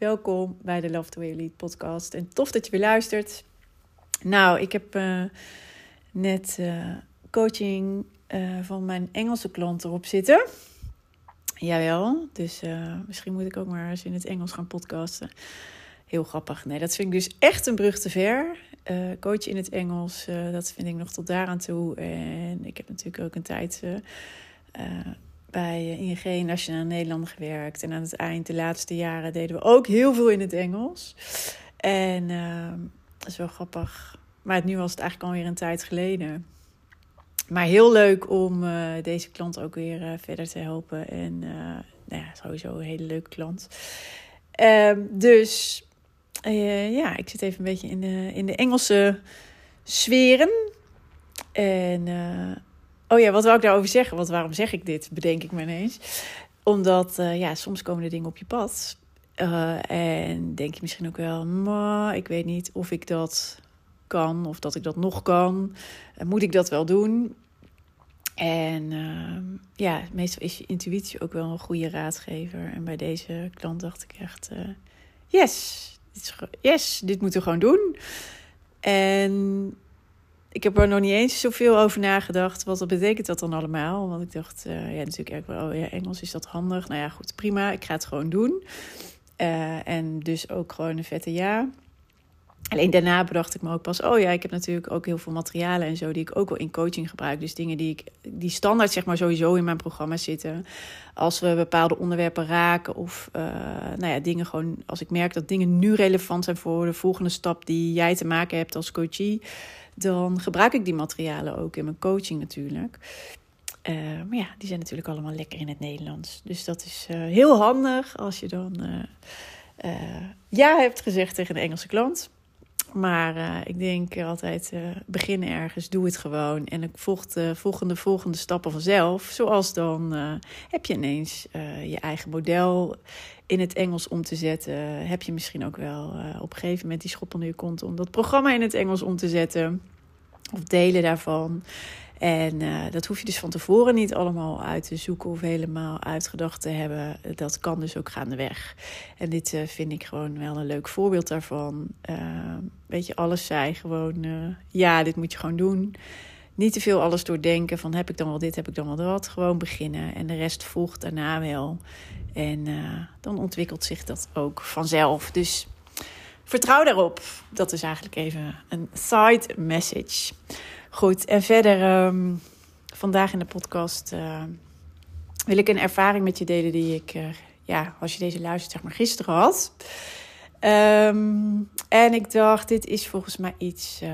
Welkom bij de Love to Way Lead podcast. En tof dat je weer luistert. Nou, ik heb uh, net uh, coaching uh, van mijn Engelse klant erop zitten. Jawel, dus misschien moet ik ook maar eens in het Engels gaan podcasten. Heel grappig. Nee, dat vind ik dus echt een brug te ver. coach in het Engels, dat vind ik nog tot daaraan toe. En ik heb natuurlijk ook een tijd bij ING Nationaal Nederland gewerkt. En aan het eind, de laatste jaren, deden we ook heel veel in het Engels. En uh, dat is wel grappig. Maar nu was het eigenlijk alweer een tijd geleden. Maar heel leuk om uh, deze klant ook weer uh, verder te helpen. En nou ja, sowieso een hele leuke klant. Ehm, dus ja, ik zit even een beetje in de, in de Engelse sferen. En Oh ja, wat wou ik daarover zeggen? Want waarom zeg ik dit? Bedenk ik me ineens. Omdat uh, ja, soms komen er dingen op je pad. Uh, en denk je misschien ook wel, maar ik weet niet of ik dat kan of dat ik dat nog kan. Uh, moet ik dat wel doen? En ehm, ja, meestal is je intuïtie ook wel een goede raadgever. En bij deze klant dacht ik echt, yes, dit is, yes, dit moeten we gewoon doen. En ik heb er nog niet eens zoveel over nagedacht. Wat betekent dat dan allemaal? Want ik dacht, uh, ja, natuurlijk oh ja, Engels is dat handig. Nou ja, goed, prima. Ik ga het gewoon doen. Uh, en dus ook gewoon een vette ja. Alleen daarna bedacht ik me ook pas, oh ja, ik heb natuurlijk ook heel veel materialen en zo die ik ook wel in coaching gebruik. Dus dingen die ik, die standaard zeg maar sowieso in mijn programma zitten. Als we bepaalde onderwerpen raken of uh, nou ja, dingen gewoon, als ik merk dat dingen nu relevant zijn voor de volgende stap die jij te maken hebt als coachie dan gebruik ik die materialen ook in mijn coaching natuurlijk. Uh, maar ja, die zijn natuurlijk allemaal lekker in het Nederlands. Dus dat is uh, heel handig als je dan uh, ja hebt gezegd tegen een Engelse klant. Maar ik denk altijd, begin ergens, doe het gewoon. En ik volg de volgende, volgende stappen vanzelf. Zoals dan heb je ineens je eigen model in het Engels om te zetten. Heb je misschien ook wel op een gegeven moment die schop onder je kont om dat programma in het Engels om te zetten. Of delen daarvan. En uh, dat hoef je dus van tevoren niet allemaal uit te zoeken of helemaal uitgedacht te hebben. Dat kan dus ook gaandeweg. En dit uh, vind ik gewoon wel een leuk voorbeeld daarvan. Uh, weet je, alles zei gewoon, ja, dit moet je gewoon doen. Niet te veel alles doordenken van heb ik dan wel dit, heb ik dan wel dat. Gewoon beginnen en de rest volgt daarna wel. En dan ontwikkelt zich dat ook vanzelf. Dus vertrouw daarop. Dat is eigenlijk even een side message. Goed, en verder um, vandaag in de podcast uh, wil ik een ervaring met je delen die ik, uh, ja, als je deze luistert, zeg maar gisteren had. Um, en ik dacht, dit is volgens mij iets, uh,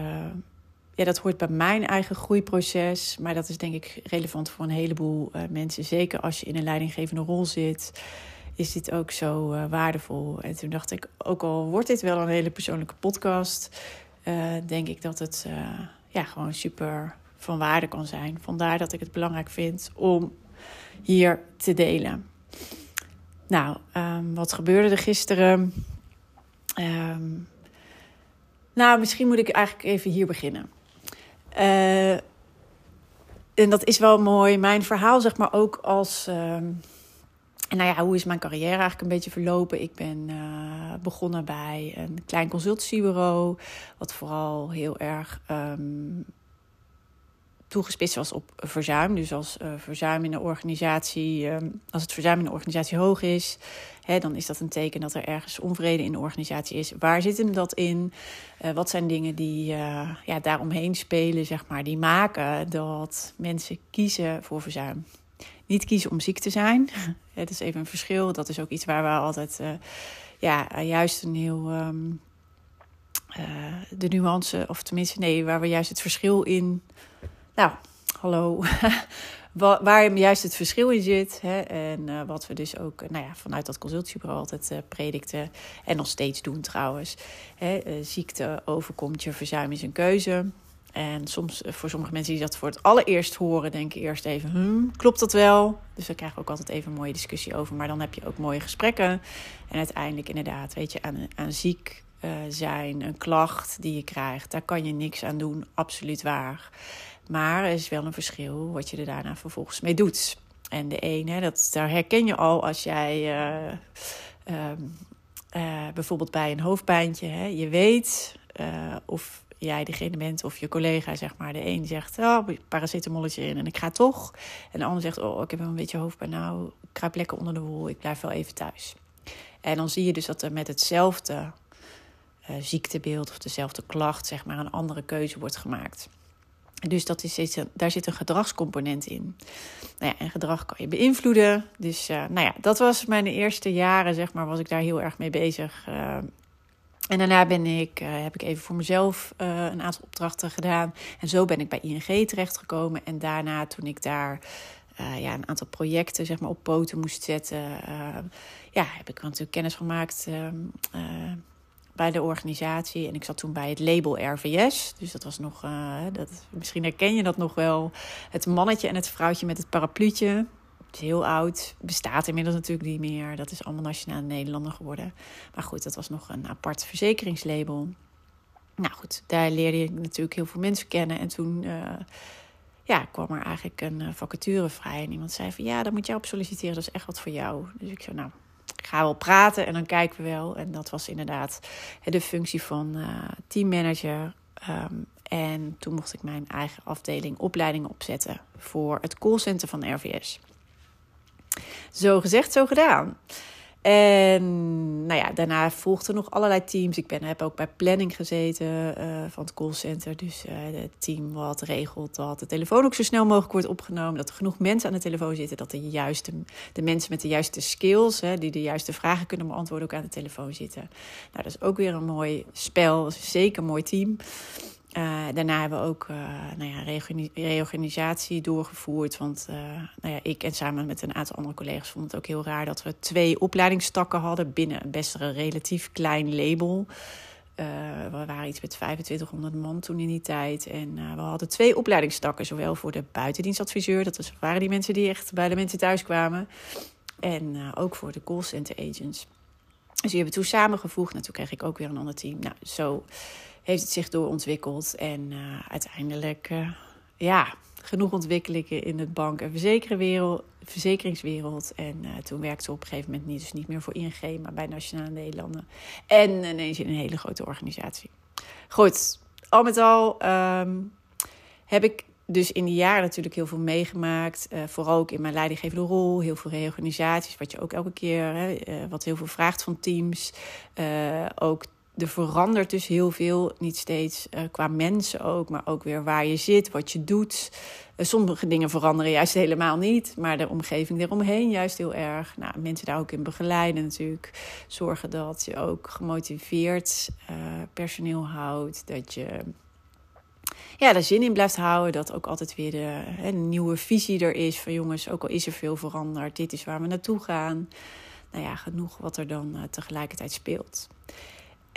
ja, dat hoort bij mijn eigen groeiproces. Maar dat is denk ik relevant voor een heleboel mensen. Zeker als je in een leidinggevende rol zit is dit ook zo waardevol. En toen dacht ik, ook al wordt dit wel een hele persoonlijke podcast, denk ik dat het ja, gewoon super van waarde kan zijn. Vandaar dat ik het belangrijk vind om hier te delen. Nou, um, wat gebeurde er gisteren? Um, nou, misschien moet ik eigenlijk even hier beginnen. en dat is wel mooi. Mijn verhaal, zeg maar, ook als. Um, en nou ja, hoe is mijn carrière eigenlijk een beetje verlopen? Ik ben uh, begonnen bij een klein consultancybureau, wat vooral heel erg um, toegespitst was op verzuim. Dus als uh, verzuim in de organisatie, um, als het verzuim in de organisatie hoog is, hè, dan is dat een teken dat er ergens onvrede in de organisatie is. Waar zit hem dat in? Uh, wat zijn dingen die ja, daaromheen spelen, zeg maar, die maken dat mensen kiezen voor verzuim? Niet kiezen om ziek te zijn. Het is even een verschil. Dat is ook iets waar we altijd, uh, ja, juist een heel. Um, de nuance, of tenminste, nee, waar we juist het verschil in. Nou, hallo. waar juist het verschil in zit. Hè, en uh, wat we dus ook nou ja, vanuit dat consultiebureau altijd uh, predikten. En nog steeds doen trouwens. Hè, ziekte overkomt je, verzuim is een keuze. En soms voor sommige mensen die dat voor het allereerst horen, denken eerst even: hmm, klopt dat wel? Dus daar krijgen we ook altijd even een mooie discussie over. Maar dan heb je ook mooie gesprekken. En uiteindelijk, inderdaad, weet je, aan, aan ziek zijn, een klacht die je krijgt, daar kan je niks aan doen. Absoluut waar. Maar er is wel een verschil wat je er daarna vervolgens mee doet. En de ene, dat, daar herken je al als jij uh, uh, bijvoorbeeld bij een hoofdpijntje, hè, je weet eh, of jij degene bent of je collega, zeg maar. De een zegt, oh, paracetamolletje in en ik ga toch. En de ander zegt, oh, ik heb een beetje hoofdpijn. Nou, ik kruip lekker onder de wol, ik blijf wel even thuis. En dan zie je dus dat er met hetzelfde ziektebeeld of dezelfde klacht, zeg maar, een andere keuze wordt gemaakt. Dus dat is, daar zit een gedragscomponent in. Nou ja, en gedrag kan je beïnvloeden. Dus uh, nou ja, dat was mijn eerste jaren, zeg maar, was ik daar heel erg mee bezig. Uh, en daarna ben ik, uh, heb ik even voor mezelf een aantal opdrachten gedaan. En zo ben ik bij ING terechtgekomen. En daarna, toen ik daar ja, een aantal projecten zeg maar, op poten moest zetten, ja, heb ik natuurlijk kennis gemaakt ehm, bij de organisatie. En ik zat toen bij het label RVS. Dus dat was nog, dat, misschien herken je dat nog wel. Het mannetje en het vrouwtje met het parapluutje. Heel oud. Bestaat inmiddels natuurlijk niet meer. Dat is allemaal nationaal Nederlander geworden. Maar goed, dat was nog een apart verzekeringslabel. Nou goed, daar leerde ik natuurlijk heel veel mensen kennen. En toen uh, ja, kwam er eigenlijk een uh, vacature vrij. En iemand zei van ja, daar moet jij op solliciteren. Dat is echt wat voor jou. Dus ik zei nou, ga wel praten en dan kijken we wel. En dat was inderdaad de functie van uh, teammanager. Um, en toen mocht ik mijn eigen afdeling opleidingen opzetten voor het callcenter van RVS. Zo gezegd, zo gedaan. En nou ja, daarna volgden nog allerlei teams. Ik ben, heb ook bij planning gezeten uh, van het callcenter. Dus uh, het team wat regelt dat de telefoon ook zo snel mogelijk wordt opgenomen. Dat er genoeg mensen aan de telefoon zitten. Dat de, juiste, de mensen met de juiste skills, hè, die de juiste vragen kunnen beantwoorden, ook aan de telefoon zitten. Nou, dat is ook weer een mooi spel. Zeker een mooi team. Uh, daarna hebben we ook uh, nou ja, reorganisatie doorgevoerd. Want uh, nou ja, ik en samen met een aantal andere collega's vonden het ook heel raar dat we twee opleidingstakken hadden binnen best een relatief klein label. we waren iets met 2500 man toen in die tijd. En we hadden twee opleidingstakken, zowel voor de buitendienstadviseur, dat was, waren die mensen die echt bij de mensen thuis kwamen. En ook voor de callcenter agents. Dus die hebben toen samengevoegd. En toen kreeg ik ook weer een ander team. Nou, zo heeft het zich doorontwikkeld. En uh, uiteindelijk, uh, ja, genoeg ontwikkelingen in het bank- en verzekeringswereld. En uh, toen werkte op een gegeven moment niet, dus niet meer voor ING, maar bij Nationale Nederlanden. En ineens in een hele grote organisatie. Goed, al met al um, heb ik dus in die jaren natuurlijk heel veel meegemaakt. Uh, vooral ook in mijn leidinggevende rol. Heel veel reorganisaties, wat je ook elke keer, hè, wat heel veel vraagt van teams. Uh, ook er verandert dus heel veel. Niet steeds uh, qua mensen ook, maar ook weer waar je zit, wat je doet. Uh, sommige dingen veranderen juist helemaal niet, maar de omgeving eromheen juist heel erg. Nou, mensen daar ook in begeleiden natuurlijk. Zorgen dat je ook gemotiveerd uh, personeel houdt. Dat je ja, er zin in blijft houden. Dat ook altijd weer de hè, nieuwe visie er is. Van jongens, ook al is er veel veranderd, dit is waar we naartoe gaan. Nou ja, genoeg wat er dan tegelijkertijd speelt.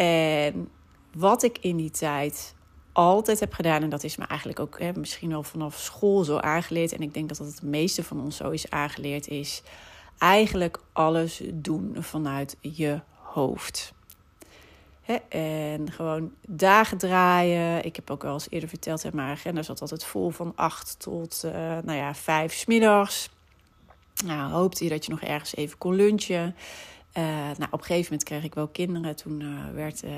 En wat ik in die tijd altijd heb gedaan, en dat is me eigenlijk ook hè, misschien wel vanaf school zo aangeleerd, en ik denk dat dat het meeste van ons zo is aangeleerd, is eigenlijk alles doen vanuit je hoofd. en gewoon dagen draaien. Ik heb ook wel eens eerder verteld, hè, mijn agenda zat altijd vol van 8 tot uh, nou ja, 5 smiddags. Nou, hoopte je dat je nog ergens even kon lunchen. Uh, nou, op een gegeven moment kreeg ik wel kinderen. Toen uh, werd, uh,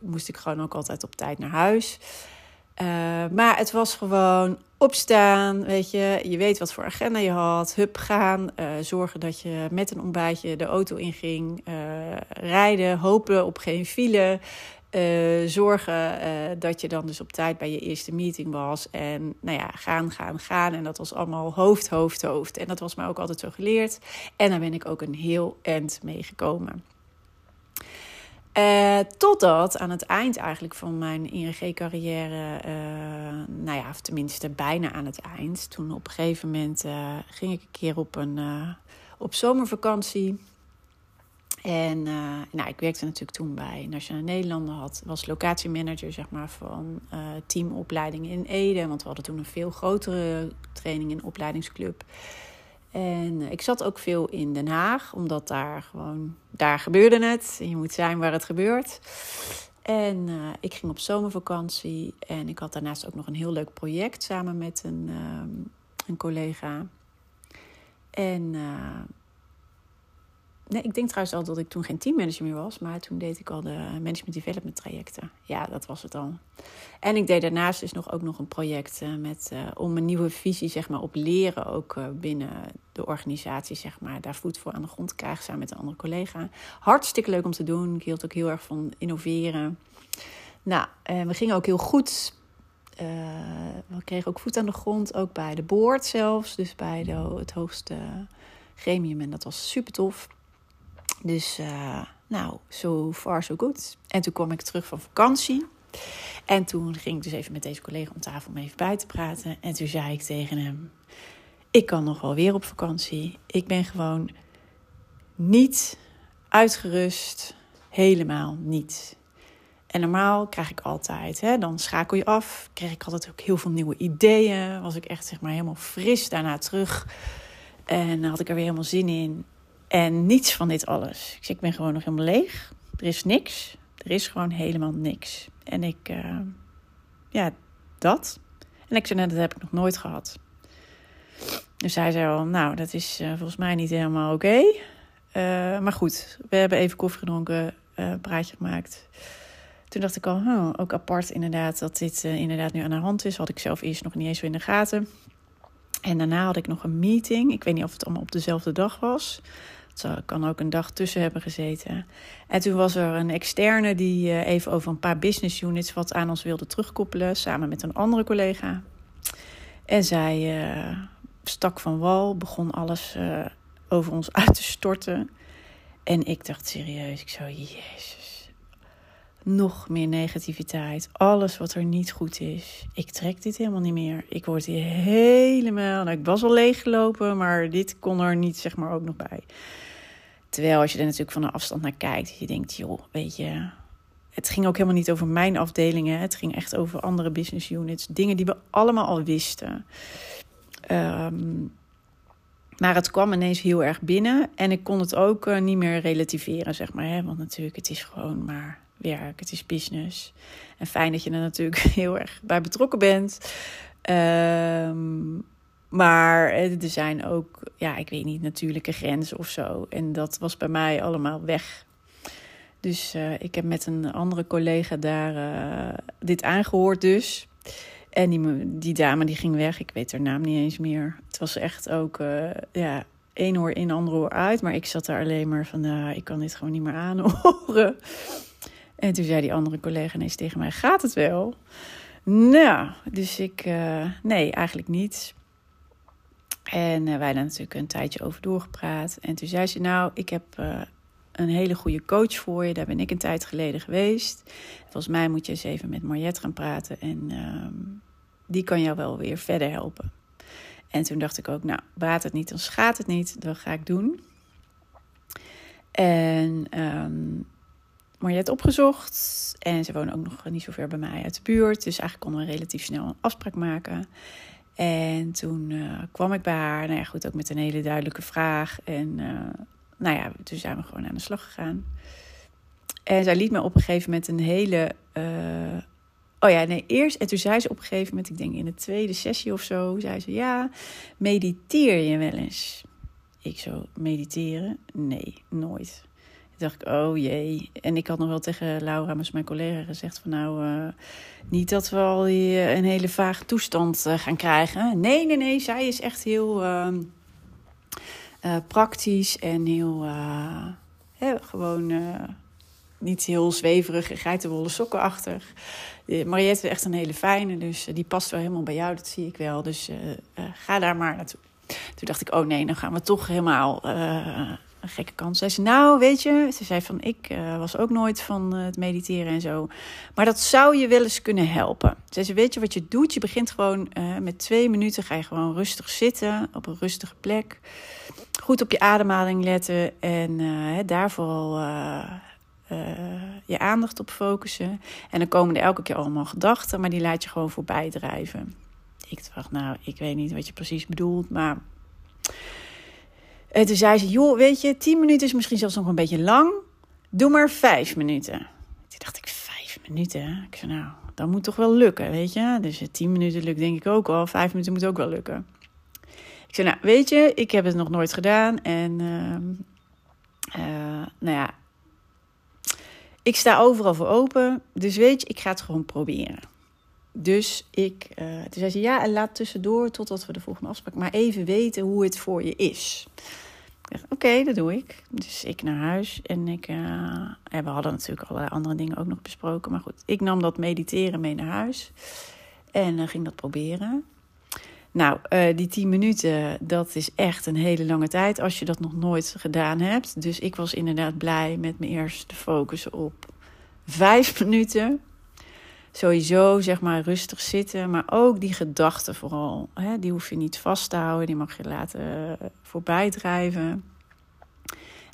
moest ik gewoon ook altijd op tijd naar huis. maar het was gewoon opstaan, weet je. Je weet wat voor agenda je had. Hup gaan. zorgen dat je met een ontbijtje de auto inging. rijden. Hopen op geen file. Uh, zorgen uh, dat je dan dus op tijd bij je eerste meeting was. En nou ja, gaan, gaan, gaan. En dat was allemaal hoofd, hoofd, hoofd. En dat was mij ook altijd zo geleerd. En daar ben ik ook een heel eind mee gekomen. Uh, totdat aan het eind eigenlijk van mijn ING-carrière, nou ja, of tenminste bijna aan het eind. Toen op een gegeven moment ging ik een keer op een op zomervakantie. En uh, nou, ik werkte natuurlijk toen bij Nationale Nederlanden, had, was locatiemanager zeg maar, van uh, teamopleiding in Ede. Want we hadden toen een veel grotere training in opleidingsclub. En uh, ik zat ook veel in Den Haag, omdat daar gewoon, daar gebeurde het. En je moet zijn waar het gebeurt. En ik ging op zomervakantie en ik had daarnaast ook nog een heel leuk project samen met een, een collega. En Nee, ik denk trouwens al dat ik toen geen teammanager meer was, maar toen deed ik al de management development trajecten. Ja, dat was het al. En ik deed daarnaast dus nog ook nog een project uh, met, uh, om een nieuwe visie zeg maar, op leren ook uh, binnen de organisatie, zeg maar, daar voet voor aan de grond te krijgen samen met een andere collega. Hartstikke leuk om te doen. Ik hield ook heel erg van innoveren. Nou, we gingen ook heel goed. we kregen ook voet aan de grond, ook bij de board zelfs, dus bij de, het hoogste gremium. En dat was super tof. Dus uh, nou, so far so good. En toen kwam ik terug van vakantie. En toen ging ik dus even met deze collega om tafel om even bij te praten. En toen zei ik tegen hem: Ik kan nog wel weer op vakantie. Ik ben gewoon niet uitgerust. Helemaal niet. En normaal krijg ik altijd, hè, dan schakel je af. Kreeg ik altijd ook heel veel nieuwe ideeën. Was ik echt zeg maar helemaal fris daarna terug. En had ik er weer helemaal zin in. En niets van dit alles. Ik, zeg, ik ben gewoon nog helemaal leeg. Er is niks. Er is gewoon helemaal niks. En ik, uh, ja, dat. En ik zei, net, dat heb ik nog nooit gehad. Dus hij zei al, nou, dat is uh, volgens mij niet helemaal oké. Uh, maar goed, we hebben even koffie gedronken, een praatje gemaakt. Toen dacht ik al, ook apart inderdaad, dat dit inderdaad nu aan de hand is. Had ik zelf eerst nog niet eens zo in de gaten. En daarna had ik nog een meeting. Ik weet niet of het allemaal op dezelfde dag was. Het kan ook een dag tussen hebben gezeten. En toen was er een externe die eh, even over een paar business units wat aan ons wilde terugkoppelen, samen met een andere collega. En zij uh, stak van wal, begon alles over ons uit te storten. En ik dacht serieus, ik zou, jezus, nog meer negativiteit. Alles wat er niet goed is. Ik trek dit helemaal niet meer. Ik word hier helemaal, nou, ik was al leeggelopen, maar dit kon er niet zeg maar ook nog bij. Terwijl als je er natuurlijk van een afstand naar kijkt, je denkt, joh, weet je, het ging ook helemaal niet over mijn afdelingen. Het ging echt over andere business units. Dingen die we allemaal al wisten. Um, maar het kwam ineens heel erg binnen. En ik kon het ook uh, niet meer relativeren, zeg maar. Hè? Want natuurlijk, het is gewoon maar werk. Het is business. En fijn dat je er natuurlijk heel erg bij betrokken bent. Um, maar er zijn ook, ja, ik weet niet, natuurlijke grenzen of zo. En dat was bij mij allemaal weg. Dus uh, ik heb met een andere collega daar uh, dit aangehoord dus. En die, die dame die ging weg, ik weet haar naam niet eens meer. Het was echt ook, ja, één oor in, ander oor uit. Maar ik zat daar alleen maar van, nou, ik kan dit gewoon niet meer aanhoren. En toen zei die andere collega ineens tegen mij, gaat het wel? Nou, dus ik, nee, eigenlijk niet. En uh, wij daar natuurlijk een tijdje over doorgepraat. En toen zei ze: Nou, ik heb uh, een hele goede coach voor je. Daar ben ik een tijd geleden geweest. Volgens mij moet je eens even met Mariette gaan praten. En uh, die kan jou wel weer verder helpen. En toen dacht ik ook: Nou, baat het niet, dan schaadt het niet. Dat ga ik doen. En um, opgezocht. En ze wonen ook nog niet zo ver bij mij uit de buurt. Dus eigenlijk konden we relatief snel een afspraak maken. En toen uh, kwam ik bij haar, nou ja, goed, ook met een hele duidelijke vraag. En uh, nou ja, toen zijn we gewoon aan de slag gegaan. En zij liet me op een gegeven moment een hele. Uh, oh ja, nee, eerst. En toen zei ze op een gegeven moment, ik denk in de tweede sessie of zo, zei ze: Ja, mediteer je wel eens? Ik zo, mediteren? Nee, nooit dacht ik, oh jee. En ik had nog wel tegen Laura, mijn collega, gezegd van nou, uh, niet dat we al die, uh, een hele vage toestand uh, gaan krijgen. Nee, nee, nee, zij is echt heel ehm, praktisch en heel, gewoon niet heel zweverig, geitenwolle sokkenachtig. Mariette is echt een hele fijne, dus die past wel helemaal bij jou, dat zie ik wel. Dus ga daar maar naartoe. Toen dacht ik, oh nee, dan gaan we toch helemaal gekke kans. Zei, nou, weet je, ze zei van, ik uh, was ook nooit van uh, het mediteren en zo. Maar dat zou je wel eens kunnen helpen. Ze zei, weet je wat je doet? Je begint gewoon uh, met twee minuten, ga je gewoon rustig zitten op een rustige plek. Goed op je ademhaling letten en daar vooral je aandacht op focussen. En dan komen er elke keer allemaal gedachten, maar die laat je gewoon voorbij drijven. Ik dacht, nou, ik weet niet wat je precies bedoelt, maar en toen zei ze, joh, weet je, 10 minuten is misschien zelfs nog een beetje lang. Doe maar 5 minuten. Toen dacht ik, 5 minuten? Ik zei, nou, dat moet toch wel lukken, weet je. Dus 10 minuten lukt denk ik ook al. 5 minuten moet ook wel lukken. Ik zei, nou, weet je, ik heb het nog nooit gedaan. En, uh, uh, nou ja, ik sta overal voor open. Dus weet je, ik ga het gewoon proberen. Dus ik, uh, toen zei ze, ja, en laat tussendoor totdat we de volgende afspraak, maar even weten hoe het voor je is. Oké, dat doe ik. Dus ik naar huis en ik. Uh, we hadden natuurlijk allerlei andere dingen ook nog besproken. Maar goed, ik nam dat mediteren mee naar huis en uh, ging dat proberen. Nou, uh, die 10 minuten, dat is echt een hele lange tijd als je dat nog nooit gedaan hebt. Dus ik was inderdaad blij met me eerst te focussen op vijf minuten sowieso zeg maar rustig zitten, maar ook die gedachten vooral. Hè, die hoef je niet vast te houden, die mag je laten uh, voorbij drijven.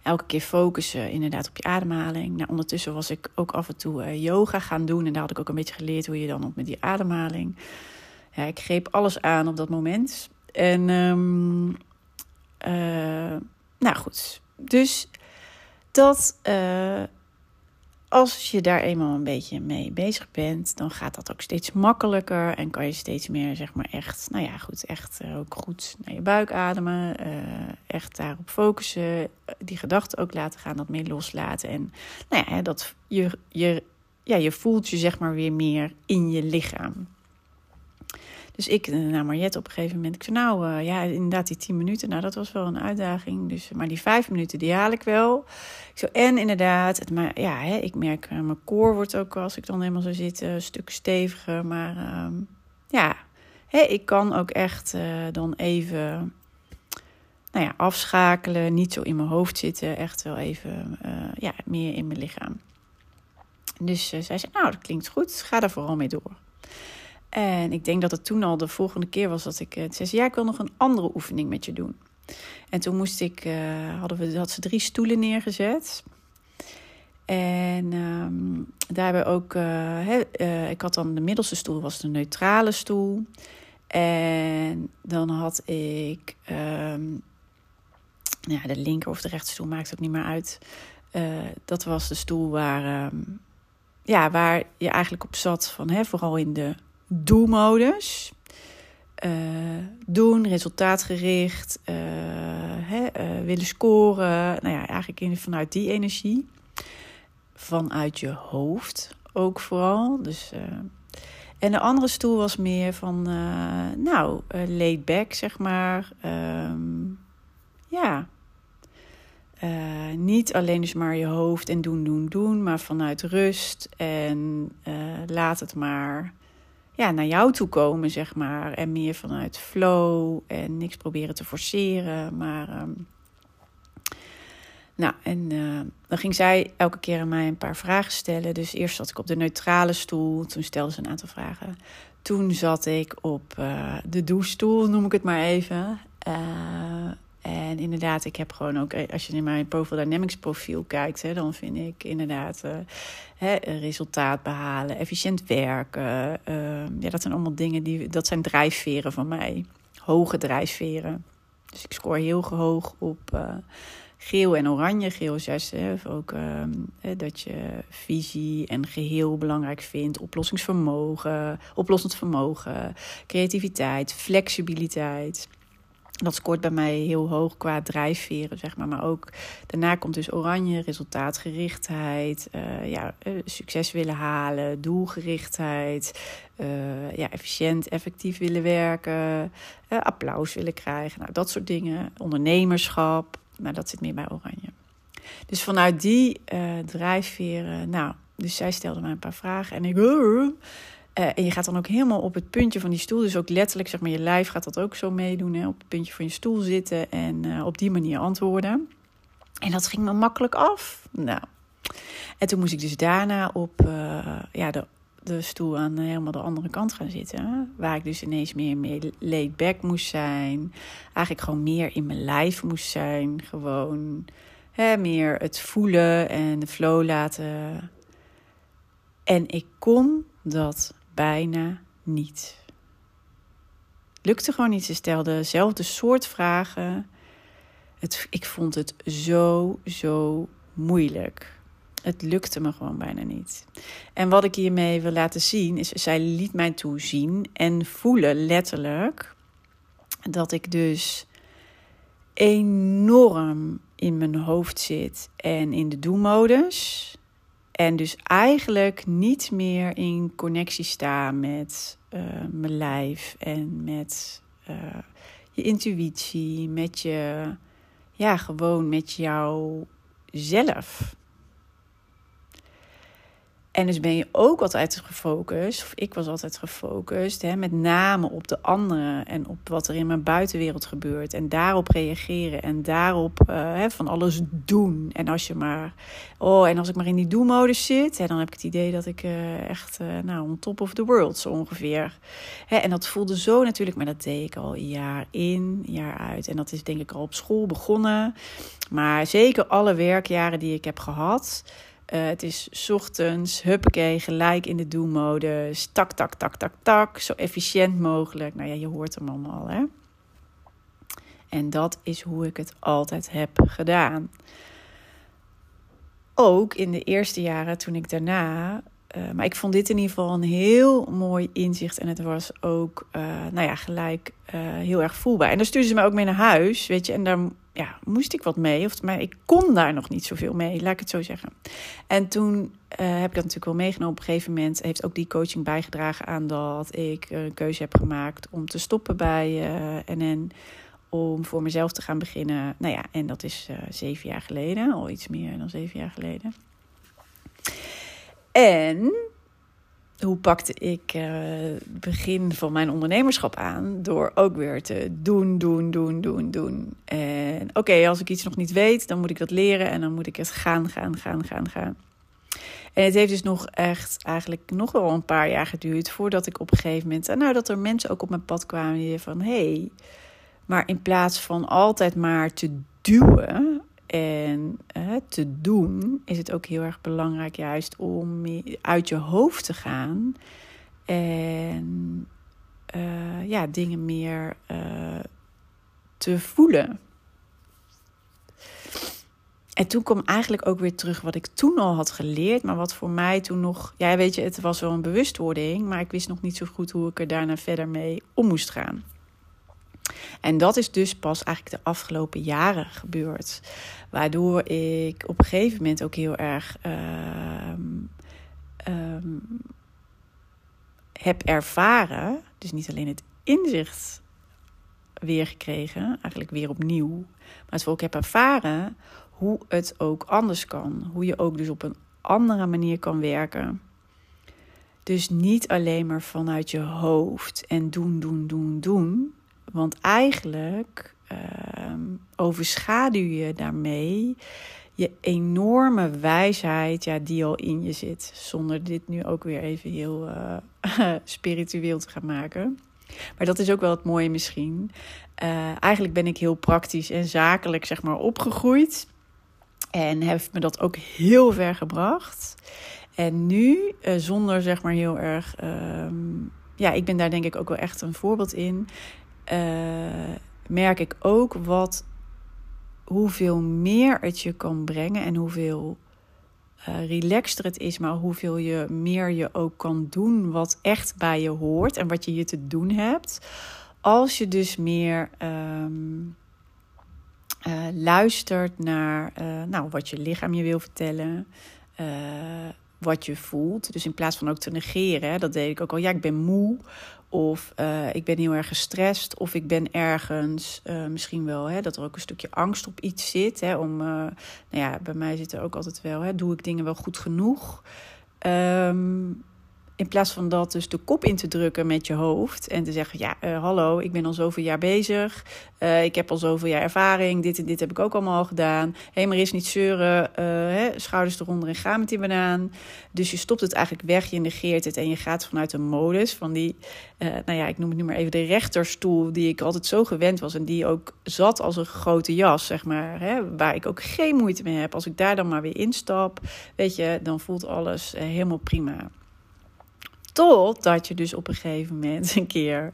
Elke keer focussen inderdaad op je ademhaling. Nou, ondertussen was ik ook af en toe uh, yoga gaan doen en daar had ik ook een beetje geleerd hoe je dan op met die ademhaling. Ik greep alles aan op dat moment. En um, uh, nou goed, dus dat als je daar eenmaal een beetje mee bezig bent, dan gaat dat ook steeds makkelijker en kan je steeds meer, zeg maar, echt, nou ja, goed, echt eh, ook goed naar je buik ademen, uh, echt daarop focussen, die gedachten ook laten gaan, dat meer loslaten en, nou ja, dat je, je, ja, je voelt je, zeg maar, weer meer in je lichaam. Dus ik eh, naar Mariette op een gegeven moment. Ik zei, nou uh, ja, inderdaad die tien minuten. Nou, dat was wel een uitdaging. Dus, maar die vijf minuten, die haal ik wel. Ik zo, en inderdaad, het, maar, ja, hè, ik merk, uh, mijn koor wordt ook als ik dan helemaal zo zit, een stuk steviger. Maar uh, ja, hè, ik kan ook echt dan even nou ja, afschakelen. Niet zo in mijn hoofd zitten. Echt wel even ja, meer in mijn lichaam. Dus zij zei, nou, dat klinkt goed. Ga daar vooral mee door. En ik denk dat het toen al de volgende keer was dat ik uh, zei: Ja, ik wil nog een andere oefening met je doen. En toen moest ik, uh, hadden we, had ze drie stoelen neergezet. En um, daarbij ook, uh, ik had dan de middelste stoel, was de neutrale stoel. En dan had ik, um, ja, de linker of de rechtstoel maakt ook niet meer uit. dat was de stoel waar, um, ja, waar je eigenlijk op zat, van, hè, vooral in de do-modus. Uh, doen, resultaatgericht, uh, hè, uh, willen scoren. Nou ja, eigenlijk in, vanuit die energie. Vanuit je hoofd ook vooral. Dus, en de andere stoel was meer van, nou, laid back, zeg maar. Um, ja. niet alleen dus maar je hoofd en doen, doen, doen, maar vanuit rust en laat het maar ja, naar jou toe komen, zeg maar. En meer vanuit flow en niks proberen te forceren. Maar. Um, nou, en uh, dan ging zij elke keer aan mij een paar vragen stellen. Dus eerst zat ik op de neutrale stoel. Toen stelde ze een aantal vragen. Toen zat ik op uh, de douchestoel, noem ik het maar even. Uh, en inderdaad, ik heb gewoon ook, als je in mijn Profile Dynamics profiel kijkt, hè, dan vind ik inderdaad uh, hè, resultaat behalen, efficiënt werken. Uh, ja, dat zijn allemaal dingen die, dat zijn drijfveren van mij. Hoge drijfveren. Dus ik scoor heel hoog op uh, geel en oranje. Geel is juist hè, ook ehm, dat je visie en geheel belangrijk vindt. Oplossingsvermogen, oplossend vermogen, creativiteit, flexibiliteit. Dat scoort bij mij heel hoog qua drijfveren, zeg maar. Maar ook daarna komt dus oranje, resultaatgerichtheid, uh, ja, uh, succes willen halen, doelgerichtheid, uh, ja, efficiënt, effectief willen werken, applaus willen krijgen. Nou, dat soort dingen. Ondernemerschap, nou, dat zit meer bij oranje. Dus vanuit die drijfveren, nou, dus zij stelde mij een paar vragen en ik. Uh, en je gaat dan ook helemaal op het puntje van die stoel. Dus ook letterlijk, zeg maar, je lijf gaat dat ook zo meedoen. Hè? Op het puntje van je stoel zitten en uh, op die manier antwoorden. En dat ging me makkelijk af. Nou. En toen moest ik dus daarna op ja, de de stoel aan helemaal de andere kant gaan zitten. Waar ik dus ineens meer, meer laid back moest zijn. Eigenlijk gewoon meer in mijn lijf moest zijn. Gewoon hè, meer het voelen en de flow laten. En ik kon dat bijna niet. Lukte gewoon niet. Ze stelde dezelfde soort vragen. Het, ik vond het zo, zo moeilijk. Het lukte me gewoon bijna niet. En wat ik hiermee wil laten zien is, zij liet mij toezien en voelen letterlijk dat ik dus enorm in mijn hoofd zit en in de do-modus. En dus eigenlijk niet meer in connectie sta met uh, mijn lijf en met uh, je intuïtie, met je, ja, gewoon met jouw zelf. En dus ben je ook altijd gefocust, of ik was altijd gefocust, hè, met name op de anderen en op wat er in mijn buitenwereld gebeurt. En daarop reageren en daarop uh, hè, van alles doen. En als je maar, oh, en als ik maar in die do-modus zit, hè, dan heb ik het idee dat ik uh, echt, uh, nou, on top of the world zo ongeveer. Hè, en dat voelde zo natuurlijk, maar dat deed ik al jaar in, jaar uit. En dat is denk ik al op school begonnen. Maar zeker alle werkjaren die ik heb gehad. Uh, het is ochtends, huppakee, gelijk in de do-modus. Tak, tak, tak, tak, tak. Zo efficiënt mogelijk. Nou ja, je hoort hem allemaal, hè. En dat is hoe ik het altijd heb gedaan. Ook in de eerste jaren toen ik daarna uh, maar ik vond dit in ieder geval een heel mooi inzicht. En het was ook, uh, nou ja, gelijk uh, heel erg voelbaar. En dan stuurde ze me ook mee naar huis, weet je. En daar ja, moest ik wat mee. Of, maar ik kon daar nog niet zoveel mee, laat ik het zo zeggen. En toen heb ik dat natuurlijk wel meegenomen. Op een gegeven moment heeft ook die coaching bijgedragen aan dat ik een keuze heb gemaakt om te stoppen bij NN. Om voor mezelf te gaan beginnen. Nou ja, en dat is zeven jaar geleden, al iets meer dan zeven jaar geleden. En hoe pakte ik het begin van mijn ondernemerschap aan? Door ook weer te doen, doen, doen, doen, doen. En oké, als ik iets nog niet weet, dan moet ik dat leren en dan moet ik het gaan, gaan, gaan, gaan, gaan. En het heeft dus nog echt eigenlijk nog wel een paar jaar geduurd voordat ik op een gegeven moment, nou dat er mensen ook op mijn pad kwamen die van hé, hey, maar in plaats van altijd maar te duwen, en te doen is het ook heel erg belangrijk juist om uit je hoofd te gaan. En uh, ja, dingen meer uh, te voelen. En toen kwam eigenlijk ook weer terug wat ik toen al had geleerd, maar wat voor mij toen nog, ja, weet je, het was wel een bewustwording, maar ik wist nog niet zo goed hoe ik er daarna verder mee om moest gaan. En dat is dus pas eigenlijk de afgelopen jaren gebeurd. Waardoor ik op een gegeven moment ook heel erg um, um, heb ervaren. Dus niet alleen het inzicht weer gekregen, eigenlijk weer opnieuw. Maar het ook heb ervaren hoe het ook anders kan. Hoe je ook dus op een andere manier kan werken. Dus niet alleen maar vanuit je hoofd en doen, doen, doen, doen. Want eigenlijk uh, overschaduw je daarmee je enorme wijsheid ja, die al in je zit. Zonder dit nu ook weer even heel uh, spiritueel te gaan maken. Maar dat is ook wel het mooie misschien. Uh, eigenlijk ben ik heel praktisch en zakelijk zeg maar opgegroeid. En heeft me dat ook heel ver gebracht. En nu, uh, zonder zeg maar heel erg... Um, ja, ik ben daar denk ik ook wel echt een voorbeeld in. Merk ik ook wat, hoeveel meer het je kan brengen en hoeveel uh, relaxter het is, maar hoeveel je meer je ook kan doen wat echt bij je hoort en wat je hier te doen hebt. Als je dus meer um, uh, luistert naar uh, nou, wat je lichaam je wil vertellen, wat je voelt. Dus in plaats van ook te negeren, dat deed ik ook al. Ja, ik ben moe. Of uh, ik ben heel erg gestrest. Of ik ben ergens uh, misschien wel hè, dat er ook een stukje angst op iets zit. Hè, om, uh, nou ja, bij mij zit er ook altijd wel, hè, doe ik dingen wel goed genoeg? Um, in plaats van dat dus de kop in te drukken met je hoofd en te zeggen: Ja, uh, hallo, ik ben al zoveel jaar bezig. Uh, ik heb al zoveel jaar ervaring. Dit en dit heb ik ook allemaal al gedaan. Hé, hey, maar is niet zeuren. Uh, hè, schouders eronder en ga met die banaan. Dus je stopt het eigenlijk weg, je negeert het en je gaat vanuit een modus van die, nou ja, ik noem het nu maar even de rechterstoel, die ik altijd zo gewend was en die ook zat als een grote jas, zeg maar. Hè, waar ik ook geen moeite mee heb. Als ik daar dan maar weer instap, weet je, dan voelt alles helemaal prima. Totdat je dus op een gegeven moment een keer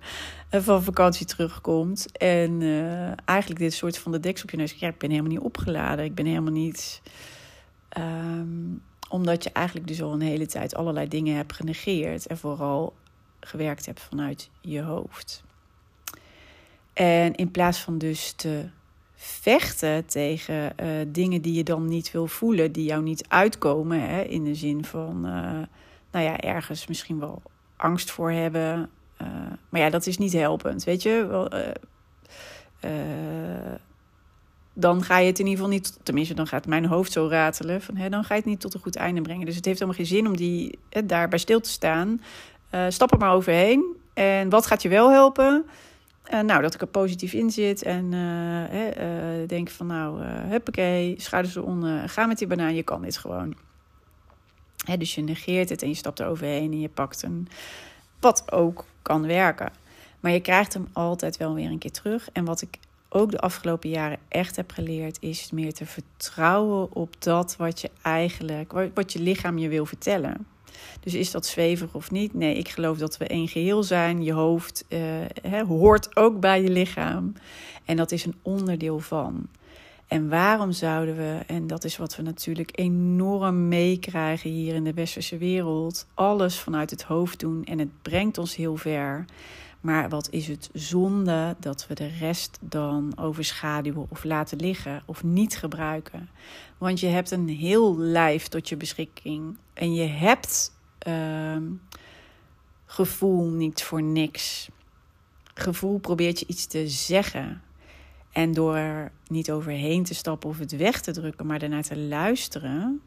eh, van vakantie terugkomt. En uh, eigenlijk dit soort van de deks op je neus. Ja, ik ben helemaal niet opgeladen. Ik ben helemaal niet. Um, omdat je eigenlijk dus al een hele tijd allerlei dingen hebt genegeerd. En vooral gewerkt hebt vanuit je hoofd. En in plaats van dus te vechten tegen uh, dingen die je dan niet wil voelen, die jou niet uitkomen, hè, in de zin van nou ja, ergens misschien wel angst voor hebben. Uh, maar ja, dat is niet helpend, weet je. Wel, uh, uh, dan ga je het in ieder geval niet, tenminste dan gaat mijn hoofd zo ratelen, van, dan ga je het niet tot een goed einde brengen. Dus het heeft helemaal geen zin om die, hè, daarbij stil te staan. stap er maar overheen. En wat gaat je wel helpen? nou, dat ik er positief in zit en denk van nou, huppakee, schouders eronder, ga met die banaan, je kan dit gewoon dus je negeert het en je stapt er overheen en je pakt een. Wat ook kan werken. Maar je krijgt hem altijd wel weer een keer terug. En wat ik ook de afgelopen jaren echt heb geleerd, is meer te vertrouwen op dat wat je eigenlijk, wat je lichaam je wil vertellen. Dus is dat zweverig of niet? Nee, ik geloof dat we één geheel zijn. Je hoofd uh, hoort ook bij je lichaam. En dat is een onderdeel van. En waarom zouden we, en dat is wat we natuurlijk enorm meekrijgen hier in de westerse wereld, alles vanuit het hoofd doen en het brengt ons heel ver. Maar wat is het zonde dat we de rest dan overschaduwen of laten liggen of niet gebruiken? Want je hebt een heel lijf tot je beschikking en je hebt uh, gevoel niet voor niks. Gevoel probeert je iets te zeggen. En door er niet overheen te stappen of het weg te drukken, maar ernaar te luisteren,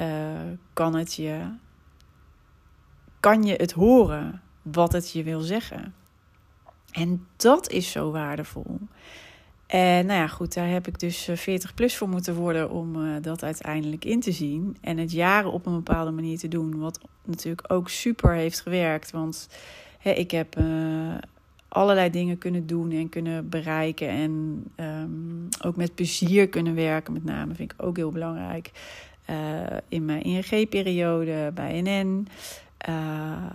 uh, kan het je, kan je het horen wat het je wil zeggen. En dat is zo waardevol. En nou ja, goed, daar heb ik dus 40 eh, plus voor moeten worden om uh, dat uiteindelijk in te zien. En het jaren op een bepaalde manier te doen. Wat natuurlijk ook super heeft gewerkt. Want hè, ik heb allerlei dingen kunnen doen en kunnen bereiken. En um, ook met plezier kunnen werken, met name, vind ik ook heel belangrijk. Uh, in mijn ING-periode bij NN. Uh,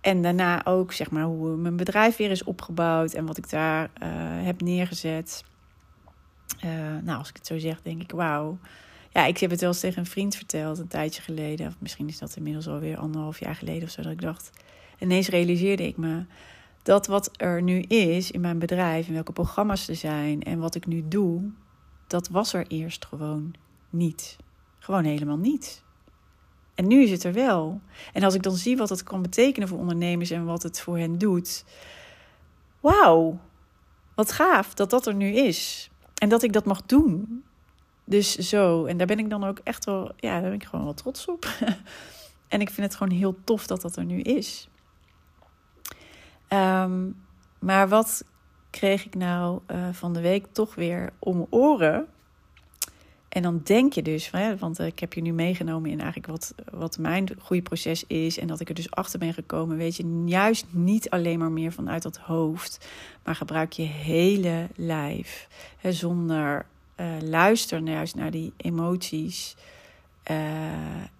en daarna ook, zeg maar, hoe mijn bedrijf weer is opgebouwd en wat ik daar uh, heb neergezet. nou, als ik het zo zeg, denk ik, wauw. Ja, ik heb het wel eens tegen een vriend verteld een tijdje geleden. Of misschien is dat inmiddels alweer anderhalf jaar geleden of zo. Dat ik dacht, ineens realiseerde ik me dat wat er nu is in mijn bedrijf en welke programma's er zijn en wat ik nu doe, dat was er eerst gewoon niet. Gewoon helemaal niet. En nu is het er wel. En als ik dan zie wat het kan betekenen voor ondernemers en wat het voor hen doet. Wauw, wat gaaf dat dat er nu is. En dat ik dat mag doen. Dus zo, en daar ben ik dan ook echt wel, ja, daar ben ik gewoon wel trots op. en ik vind het gewoon heel tof dat dat er nu is. Um, maar wat kreeg ik nou uh, van de week toch weer om oren? En dan denk je dus, want ik heb je nu meegenomen in eigenlijk wat, wat mijn groeiproces is. En dat ik er dus achter ben gekomen. Weet je, juist niet alleen maar meer vanuit dat hoofd. Maar gebruik je hele lijf. Hè, zonder uh, luisteren juist naar die emoties. Uh,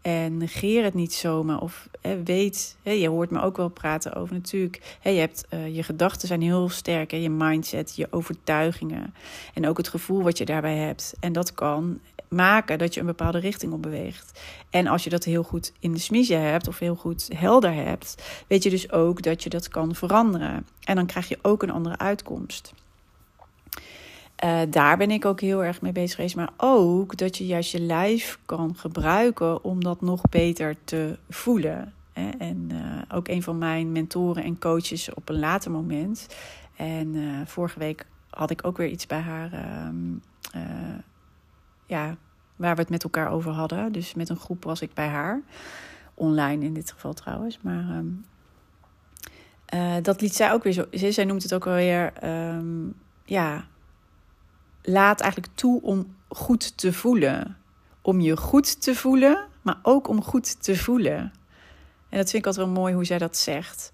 en negeer het niet zomaar. Of weet, je hoort me ook wel praten over natuurlijk. je, hebt, uh, je gedachten zijn heel sterk. je mindset, je overtuigingen. En ook het gevoel wat je daarbij hebt. En dat kan maken dat je een bepaalde richting op beweegt. En als je dat heel goed in de smiezen hebt of heel goed helder hebt, weet je dus ook dat je dat kan veranderen. En dan krijg je ook een andere uitkomst. Uh, daar ben ik ook heel erg mee bezig geweest. Maar ook dat je juist je lijf kan gebruiken om dat nog beter te voelen. Hè? En ook een van mijn mentoren en coaches op een later moment. En vorige week had ik ook weer iets bij haar. Ehm, ja, waar we het met elkaar over hadden. Dus met een groep was ik bij haar. Online in dit geval trouwens. Maar ehm, dat liet zij ook weer zo. Zij noemt het ook alweer. Um, ja, laat eigenlijk toe om goed te voelen. Om je goed te voelen, maar ook om goed te voelen. En dat vind ik altijd wel mooi hoe zij dat zegt.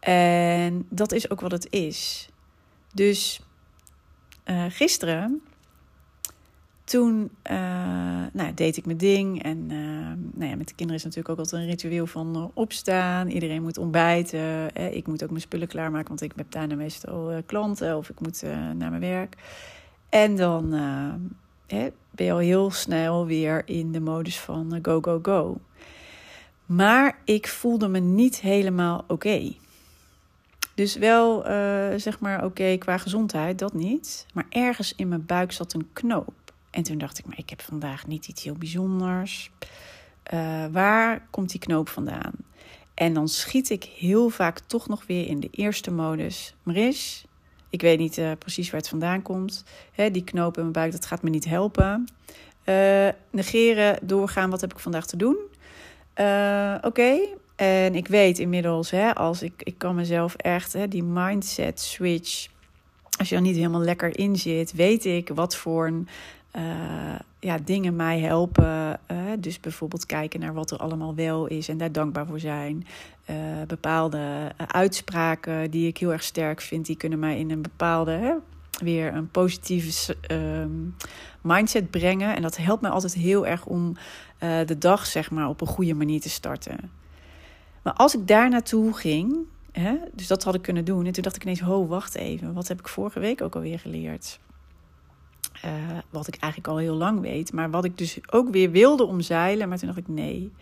En dat is ook wat het is. Dus uh, gisteren toen uh, nou, deed ik mijn ding. En uh, nou ja, met de kinderen is natuurlijk ook altijd een ritueel van opstaan. Iedereen moet ontbijten. Ik moet ook mijn spullen klaarmaken, want ik heb daarna meestal klanten of ik moet naar mijn werk. En dan ben je al heel snel weer in de modus van go, go, go. Maar ik voelde me niet helemaal oké. Dus wel, zeg maar, oké qua gezondheid, dat niet. Maar ergens in mijn buik zat een knoop. En toen dacht ik, maar ik heb vandaag niet iets heel bijzonders. Waar komt die knoop vandaan? En dan schiet ik heel vaak toch nog weer in de eerste modus. Maris, ik weet niet uh, precies waar het vandaan komt. Hè, die knoop in mijn buik, dat gaat me niet helpen. Uh, negeren, doorgaan, wat heb ik vandaag te doen? Oké, en ik weet inmiddels, hè, als ik, ik kan mezelf echt, hè, die mindset switch... Als je er niet helemaal lekker in zit, weet ik wat voor een ja, dingen mij helpen. Dus bijvoorbeeld kijken naar wat er allemaal wel is en daar dankbaar voor zijn. Uh, bepaalde uitspraken die ik heel erg sterk vind, die kunnen mij in een bepaalde, hè, weer een positieve ehm, mindset brengen. En dat helpt mij altijd heel erg om de dag, zeg maar, op een goede manier te starten. Maar als ik daar naartoe ging, dus dat had ik kunnen doen. En toen dacht ik ineens, ho, wacht even, wat heb ik vorige week ook alweer geleerd? Wat ik eigenlijk al heel lang weet. Maar wat ik dus ook weer wilde omzeilen. Maar toen dacht ik nee.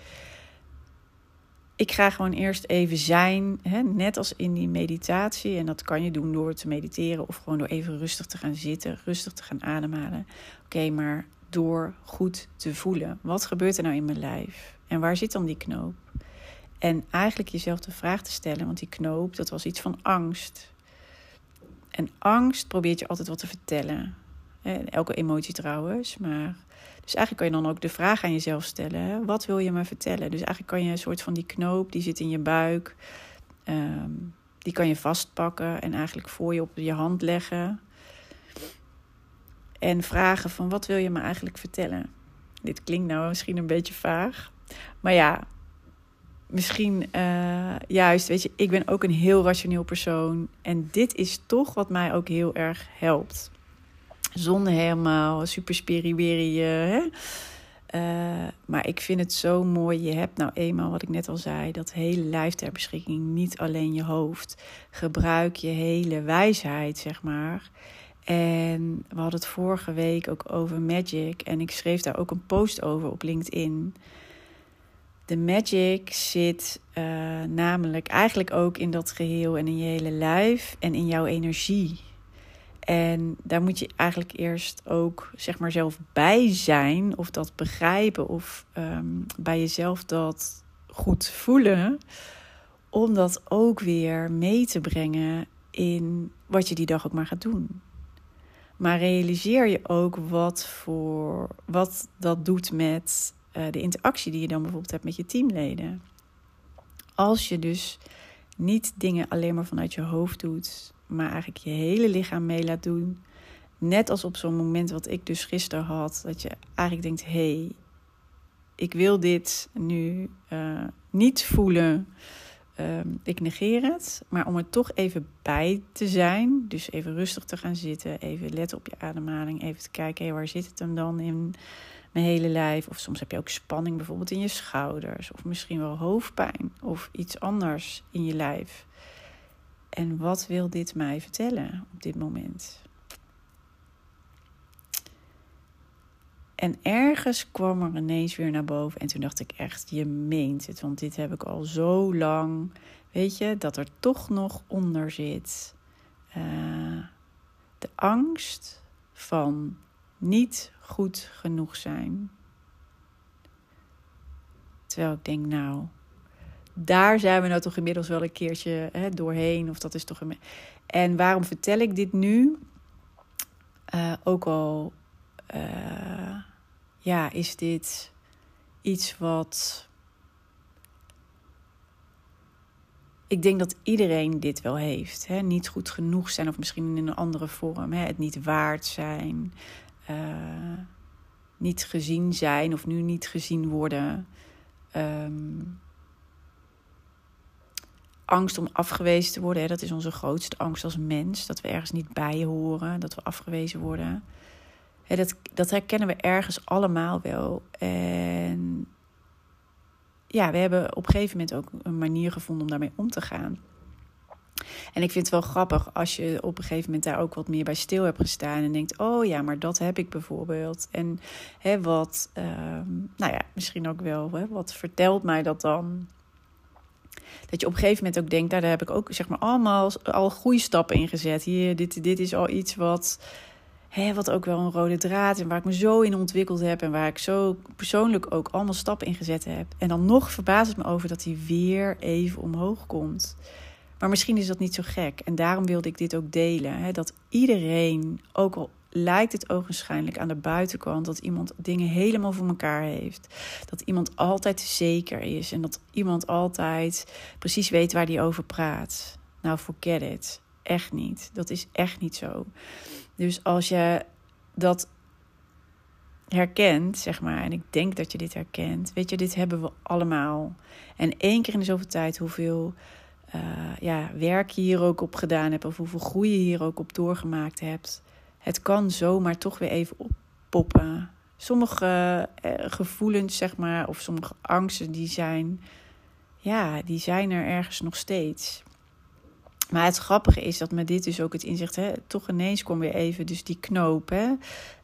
Ik ga gewoon eerst even zijn. Hè, net als in die meditatie. En dat kan je doen door te mediteren. Of gewoon door even rustig te gaan zitten. Rustig te gaan ademhalen. Oké, maar door goed te voelen. Wat gebeurt er nou in mijn lijf? En waar zit dan die knoop? En eigenlijk jezelf de vraag te stellen. Want die knoop, dat was iets van angst. En angst probeert je altijd wat te vertellen. Elke emotie trouwens. Maar, dus eigenlijk kan je dan ook de vraag aan jezelf stellen: hè? wat wil je me vertellen? Dus eigenlijk kan je een soort van die knoop die zit in je buik, ehm, die kan je vastpakken en eigenlijk voor je op je hand leggen. En vragen van wat wil je me eigenlijk vertellen? Dit klinkt nou misschien een beetje vaag. Maar ja, misschien uh, juist, weet je, ik ben ook een heel rationeel persoon. En dit is toch wat mij ook heel erg helpt. Zonder helemaal super spiriwiri. Uh, maar ik vind het zo mooi. Je hebt nou eenmaal, wat ik net al zei, dat hele lijf ter beschikking. Niet alleen je hoofd. Gebruik je hele wijsheid, zeg maar. En we hadden het vorige week ook over magic. En ik schreef daar ook een post over op LinkedIn. De magic zit uh, namelijk eigenlijk ook in dat geheel en in je hele lijf en in jouw energie. En daar moet je eigenlijk eerst ook zeg maar zelf bij zijn, of dat begrijpen, of um, bij jezelf dat goed voelen, om dat ook weer mee te brengen in wat je die dag ook maar gaat doen. Maar realiseer je ook wat, voor, wat dat doet met uh, de interactie die je dan bijvoorbeeld hebt met je teamleden. Als je dus niet dingen alleen maar vanuit je hoofd doet, maar eigenlijk je hele lichaam mee laat doen. Net als op zo'n moment wat ik dus gisteren had, dat je eigenlijk denkt: hé, hey, ik wil dit nu uh, niet voelen. Uh, ik negeer het, maar om er toch even bij te zijn, dus even rustig te gaan zitten, even letten op je ademhaling, even te kijken, hé, waar zit het hem dan in mijn hele lijf? Of soms heb je ook spanning bijvoorbeeld in je schouders, of misschien wel hoofdpijn, of iets anders in je lijf. En wat wil dit mij vertellen op dit moment? En ergens kwam er ineens weer naar boven. En toen dacht ik echt, je meent het. Want dit heb ik al zo lang. Weet je, dat er toch nog onder zit. Uh, de angst van niet goed genoeg zijn. Terwijl ik denk, nou, daar zijn we nou toch inmiddels wel een keertje hè, doorheen. Of dat is toch een. En waarom vertel ik dit nu? Uh, ook al uh, ja, is dit iets wat. Ik denk dat iedereen dit wel heeft. Hè? Niet goed genoeg zijn, of misschien in een andere vorm. Hè? Het niet waard zijn. Uh, niet gezien zijn of nu niet gezien worden. Um, angst om afgewezen te worden, hè, dat is onze grootste angst als mens. Dat we ergens niet bij horen, dat we afgewezen worden. Hè, dat, dat herkennen we ergens allemaal wel. En ja, we hebben op een gegeven moment ook een manier gevonden om daarmee om te gaan. En ik vind het wel grappig als je op een gegeven moment daar ook wat meer bij stil hebt gestaan en denkt: oh ja, maar dat heb ik bijvoorbeeld. En hè, wat, ehm, nou ja, misschien ook wel, hè, wat vertelt mij dat dan? Dat je op een gegeven moment ook denkt, daar heb ik ook zeg maar allemaal al goede stappen in gezet. Hier, dit, dit is al iets wat, hè, wat ook wel een rode draad en waar ik me zo in ontwikkeld heb en waar ik zo persoonlijk ook allemaal stappen in gezet heb. En dan nog verbaast het me over dat hij weer even omhoog komt. Maar misschien is dat niet zo gek. En daarom wilde ik dit ook delen. Hè, dat iedereen, ook al lijkt het ogenschijnlijk aan de buitenkant dat iemand dingen helemaal voor elkaar heeft. Dat iemand altijd zeker is en dat iemand altijd precies weet waar hij over praat. Nou, forget it. Echt niet. Dat is echt niet zo. Dus als je dat herkent, zeg maar, en ik denk dat je dit herkent, weet je, dit hebben we allemaal. En één keer in de zoveel tijd hoeveel uh, ja, werk je hier ook op gedaan hebt, of hoeveel groei je hier ook op doorgemaakt hebt het kan zomaar toch weer even oppoppen. Sommige eh, gevoelens, zeg maar, of sommige angsten, die zijn, ja, die zijn er ergens nog steeds. Maar het grappige is dat met dit dus ook het inzicht, hè, toch ineens kwam weer even dus die knoop. Hè,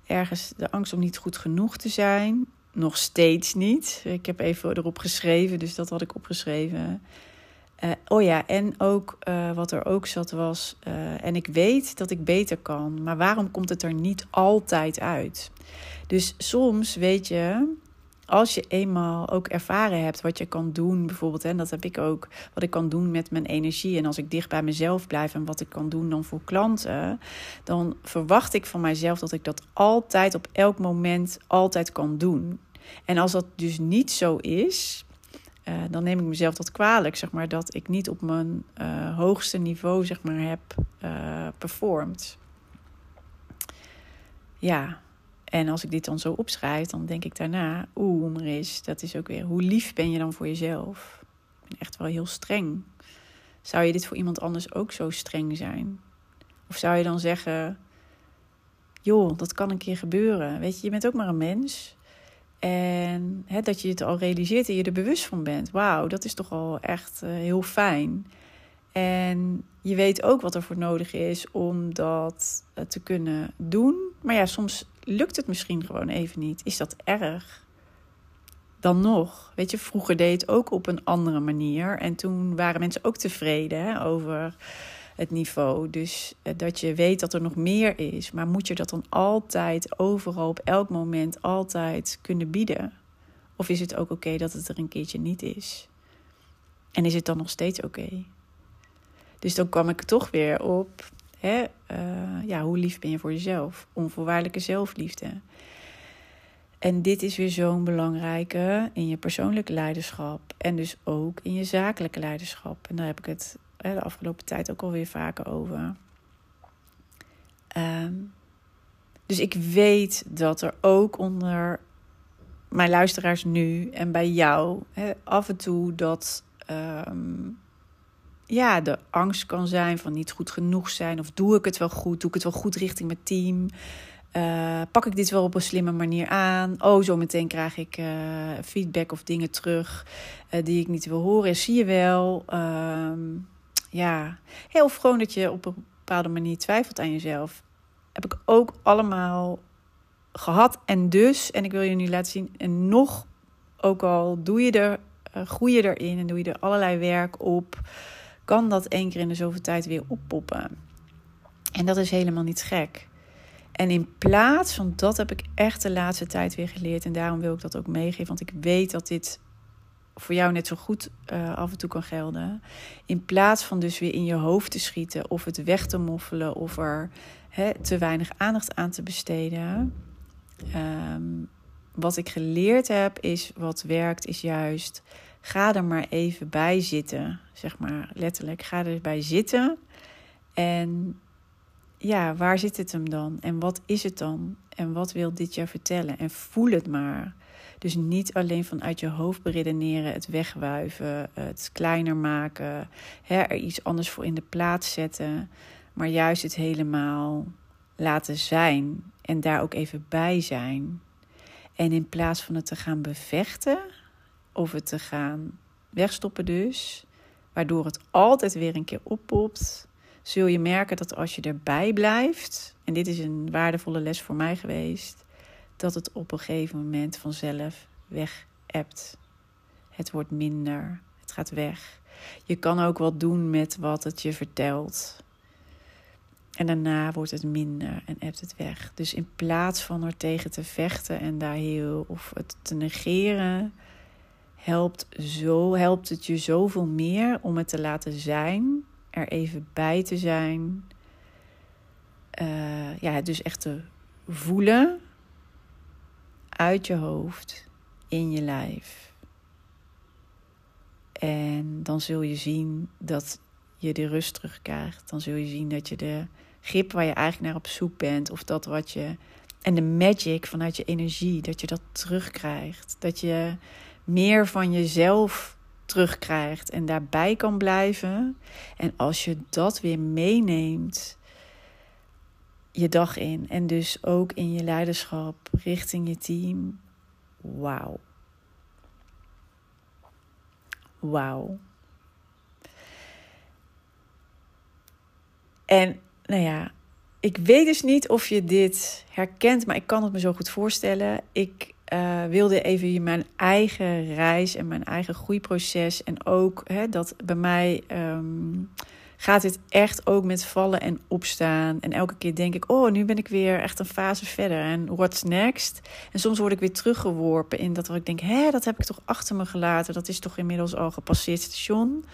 ergens de angst om niet goed genoeg te zijn. Nog steeds niet. Ik heb even erop geschreven, dus dat had ik opgeschreven. Uh, oh ja, en ook uh, wat er ook zat was. Uh, en ik weet dat ik beter kan, maar waarom komt het er niet altijd uit? Dus soms weet je, als je eenmaal ook ervaren hebt wat je kan doen, bijvoorbeeld, en dat heb ik ook, wat ik kan doen met mijn energie. En als ik dicht bij mezelf blijf en wat ik kan doen dan voor klanten, dan verwacht ik van mijzelf dat ik dat altijd op elk moment altijd kan doen. En als dat dus niet zo is, uh, dan neem ik mezelf dat kwalijk, zeg maar, dat ik niet op mijn uh, hoogste niveau, zeg maar, heb uh, performed. Ja, en als ik dit dan zo opschrijf, dan denk ik daarna, oeh, Maris, dat is ook weer, hoe lief ben je dan voor jezelf? Ik ben echt wel heel streng. Zou je dit voor iemand anders ook zo streng zijn? Of zou je dan zeggen, joh, dat kan een keer gebeuren. Weet je, je bent ook maar een mens. En dat je het al realiseert en je er bewust van bent. Wauw, dat is toch al echt uh, heel fijn. En je weet ook wat er voor nodig is om dat uh, te kunnen doen. Maar ja, soms lukt het misschien gewoon even niet. Is dat erg? Dan nog, weet je, vroeger deed het ook op een andere manier. En toen waren mensen ook tevreden hè, over het niveau. Dus eh, dat je weet dat er nog meer is. Maar moet je dat dan altijd, overal, op elk moment, altijd kunnen bieden? Of is het ook oké dat het er een keertje niet is? En is het dan nog steeds oké? Dus dan kwam ik toch weer op, hè, uh, ja, hoe lief ben je voor jezelf? Onvoorwaardelijke zelfliefde. En dit is weer zo'n belangrijke in je persoonlijke leiderschap en dus ook in je zakelijke leiderschap. En daar heb ik het de afgelopen tijd ook alweer vaker over. Ehm, dus ik weet dat er ook onder mijn luisteraars nu en bij jou af en toe dat ehm, ja, de angst kan zijn van niet goed genoeg zijn. Of doe ik het wel goed? Doe ik het wel goed richting mijn team? Uh, pak ik dit wel op een slimme manier aan? Oh, zo meteen krijg ik uh, feedback of dingen terug uh, die ik niet wil horen. Zie je wel. Ehm, ja, heel gewoon dat je op een bepaalde manier twijfelt aan jezelf. Heb ik ook allemaal gehad. En dus, en ik wil je nu laten zien, en nog, ook al doe je er, uh, groei je erin en doe je er allerlei werk op, kan dat één keer in de zoveel tijd weer oppoppen. En dat is helemaal niet gek. En in plaats van dat heb ik echt de laatste tijd weer geleerd. En daarom wil ik dat ook meegeven. Want ik weet dat dit voor jou net zo goed uh, af en toe kan gelden. In plaats van dus weer in je hoofd te schieten of het weg te moffelen of er te weinig aandacht aan te besteden. Um, wat ik geleerd heb is wat werkt, is juist ga er maar even bij zitten. Zeg maar letterlijk, ga erbij zitten. En ja, waar zit het hem dan? En wat is het dan? En wat wil dit jou vertellen? En voel het maar. Dus niet alleen vanuit je hoofd beredeneren, het wegwuiven, het kleiner maken, hè, er iets anders voor in de plaats zetten, maar juist het helemaal laten zijn en daar ook even bij zijn. En in plaats van het te gaan bevechten of het te gaan wegstoppen dus, waardoor het altijd weer een keer oppopt, zul je merken dat als je erbij blijft, en dit is een waardevolle les voor mij geweest, dat het op een gegeven moment vanzelf weg hebt. Het wordt minder, het gaat weg. Je kan ook wat doen met wat het je vertelt. En daarna wordt het minder en hebt het weg. Dus in plaats van er tegen te vechten en daar heel of het te negeren, helpt, zo, helpt het je zoveel meer om het te laten zijn, er even bij te zijn. Uh, ja, dus echt te voelen uit je hoofd in je lijf. En dan zul je zien dat je de rust terugkrijgt. Dan zul je zien dat je de grip waar je eigenlijk naar op zoek bent, of dat wat je. En de magic vanuit je energie, dat je dat terugkrijgt. Dat je meer van jezelf terugkrijgt en daarbij kan blijven. En als je dat weer meeneemt je dag in en dus ook in je leiderschap richting je team. Wauw. Wauw. En nou ja, ik weet dus niet of je dit herkent, maar ik kan het me zo goed voorstellen. Ik uh, wilde even mijn eigen reis en mijn eigen groeiproces. En ook hè, dat bij mij ehm, gaat het echt ook met vallen en opstaan. En elke keer denk ik, oh, nu ben ik weer echt een fase verder. En what's next? En soms word ik weer teruggeworpen in dat waar ik denk, hè, dat heb ik toch achter me gelaten. Dat is toch inmiddels al gepasseerd station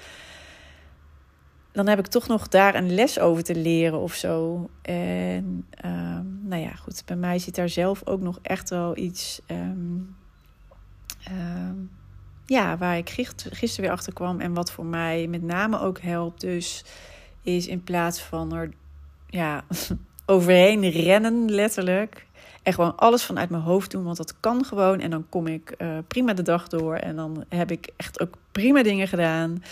dan heb ik toch nog daar een les over te leren of zo. En um, nou ja, goed, bij mij zit daar zelf ook nog echt wel iets. Um, um, ja, waar ik gisteren weer achter kwam. En wat voor mij met name ook helpt. Dus is in plaats van er ja, overheen rennen, letterlijk. En gewoon alles vanuit mijn hoofd doen, want dat kan gewoon. En dan kom ik uh, prima de dag door. En dan heb ik echt ook prima dingen gedaan.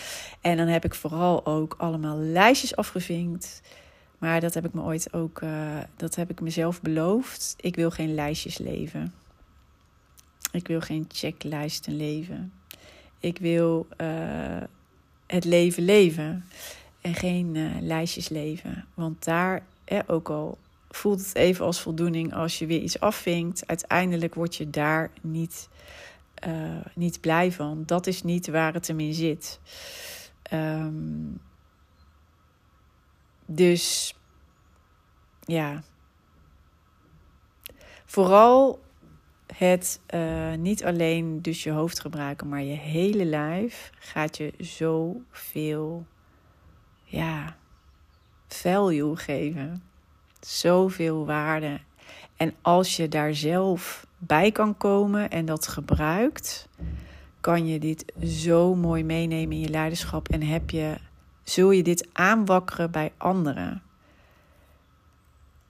En dan heb ik vooral ook allemaal lijstjes afgevinkt. Maar dat heb ik me ooit ook, uh, dat heb ik mezelf beloofd. Ik wil geen lijstjes leven. Ik wil geen checklijsten leven. Ik wil uh, het leven leven en geen uh, lijstjes leven. Want daar, eh, ook al voelt het even als voldoening als je weer iets afvinkt. Uiteindelijk word je daar niet, uh, niet blij van. Dat is niet waar het hem in zit. Um, dus ja. Vooral het uh, niet alleen dus je hoofd gebruiken, maar je hele lijf gaat je zoveel ja, value geven zoveel waarde. En als je daar zelf bij kan komen en dat gebruikt, kan je dit zo mooi meenemen in je leiderschap en heb je, zul je dit aanwakkeren bij anderen.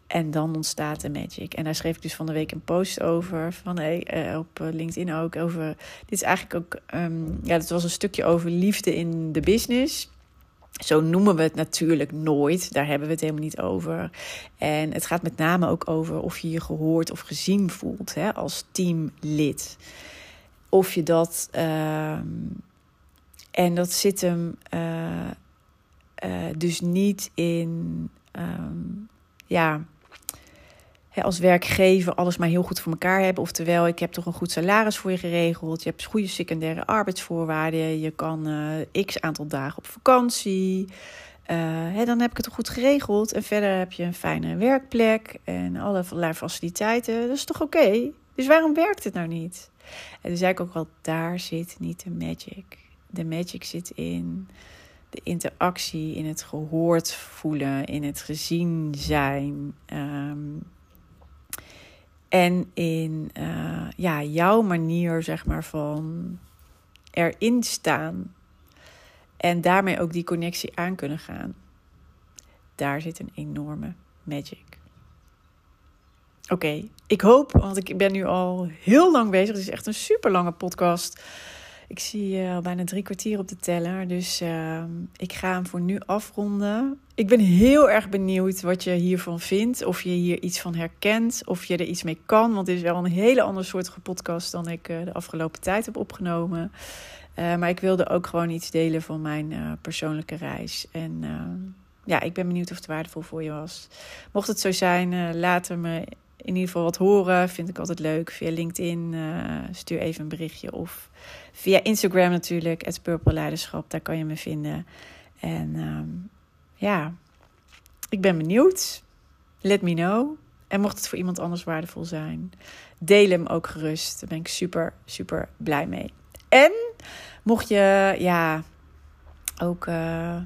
En dan ontstaat de magic. En daar schreef ik dus van de week een post over. Van, hey, eh, op LinkedIn ook over. Dit is eigenlijk ook. Um, ja, het was een stukje over liefde in de business. Zo noemen we het natuurlijk nooit. Daar hebben we het helemaal niet over. En het gaat met name ook over of je je gehoord of gezien voelt hè, als teamlid. Of je dat. Uh, en dat zit hem uh, dus niet in. Um, ja als werkgever alles maar heel goed voor elkaar hebben. Oftewel, ik heb toch een goed salaris voor je geregeld. Je hebt goede secundaire arbeidsvoorwaarden. Je kan uh, x aantal dagen op vakantie. Uh, hè, dan heb ik het toch goed geregeld. En verder heb je een fijne werkplek en allerlei faciliteiten. Dat is toch oké? Dus waarom werkt het nou niet? En toen zei ik ook wel, daar zit niet de magic. De magic zit in de interactie, in het gehoord voelen, in het gezien zijn. Ehm, en in uh, ja, jouw manier, zeg maar, van erin staan. En daarmee ook die connectie aan kunnen gaan. Daar zit een enorme magic. Oké, ik hoop, want ik ben nu al heel lang bezig. Het is echt een super lange podcast. Ik zie uh, al bijna drie kwartier op de teller. Dus uh, ik ga hem voor nu afronden. Ik ben heel erg benieuwd wat je hiervan vindt. Of je hier iets van herkent. Of je er iets mee kan. Want het is wel een hele andere soortige podcast dan ik uh, de afgelopen tijd heb opgenomen. Uh, maar ik wilde ook gewoon iets delen van mijn persoonlijke reis. En ja, ik ben benieuwd of het waardevol voor je was. Mocht het zo zijn, laat me in ieder geval wat horen. Vind ik altijd leuk. Via LinkedIn stuur even een berichtje. Of via Instagram natuurlijk, het Purple Leiderschap. Daar kan je me vinden. En um, ja, ik ben benieuwd. Let me know. En mocht het voor iemand anders waardevol zijn, deel hem ook gerust. Daar ben ik super, super blij mee. En mocht je, ja, ook uh,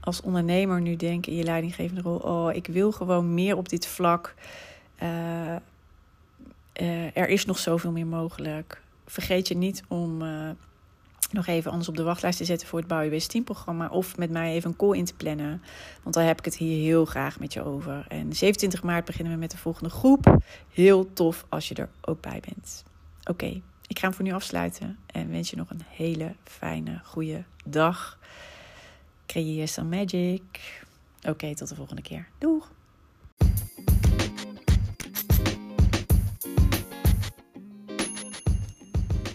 als ondernemer nu denken in je leidinggevende rol: oh, ik wil gewoon meer op dit vlak. Uh, uh, er is nog zoveel meer mogelijk vergeet je niet om uh, nog even anders op de wachtlijst te zetten voor het Bouw Je 10 programma. Of met mij even een call in te plannen. Want daar heb ik het hier heel graag met je over. En 27 maart beginnen we met de volgende groep. Heel tof als je er ook bij bent. Oké, ik ga hem voor nu afsluiten. En wens je nog een hele fijne, goede dag. Creëer some magic. Oké, tot de volgende keer. Doeg!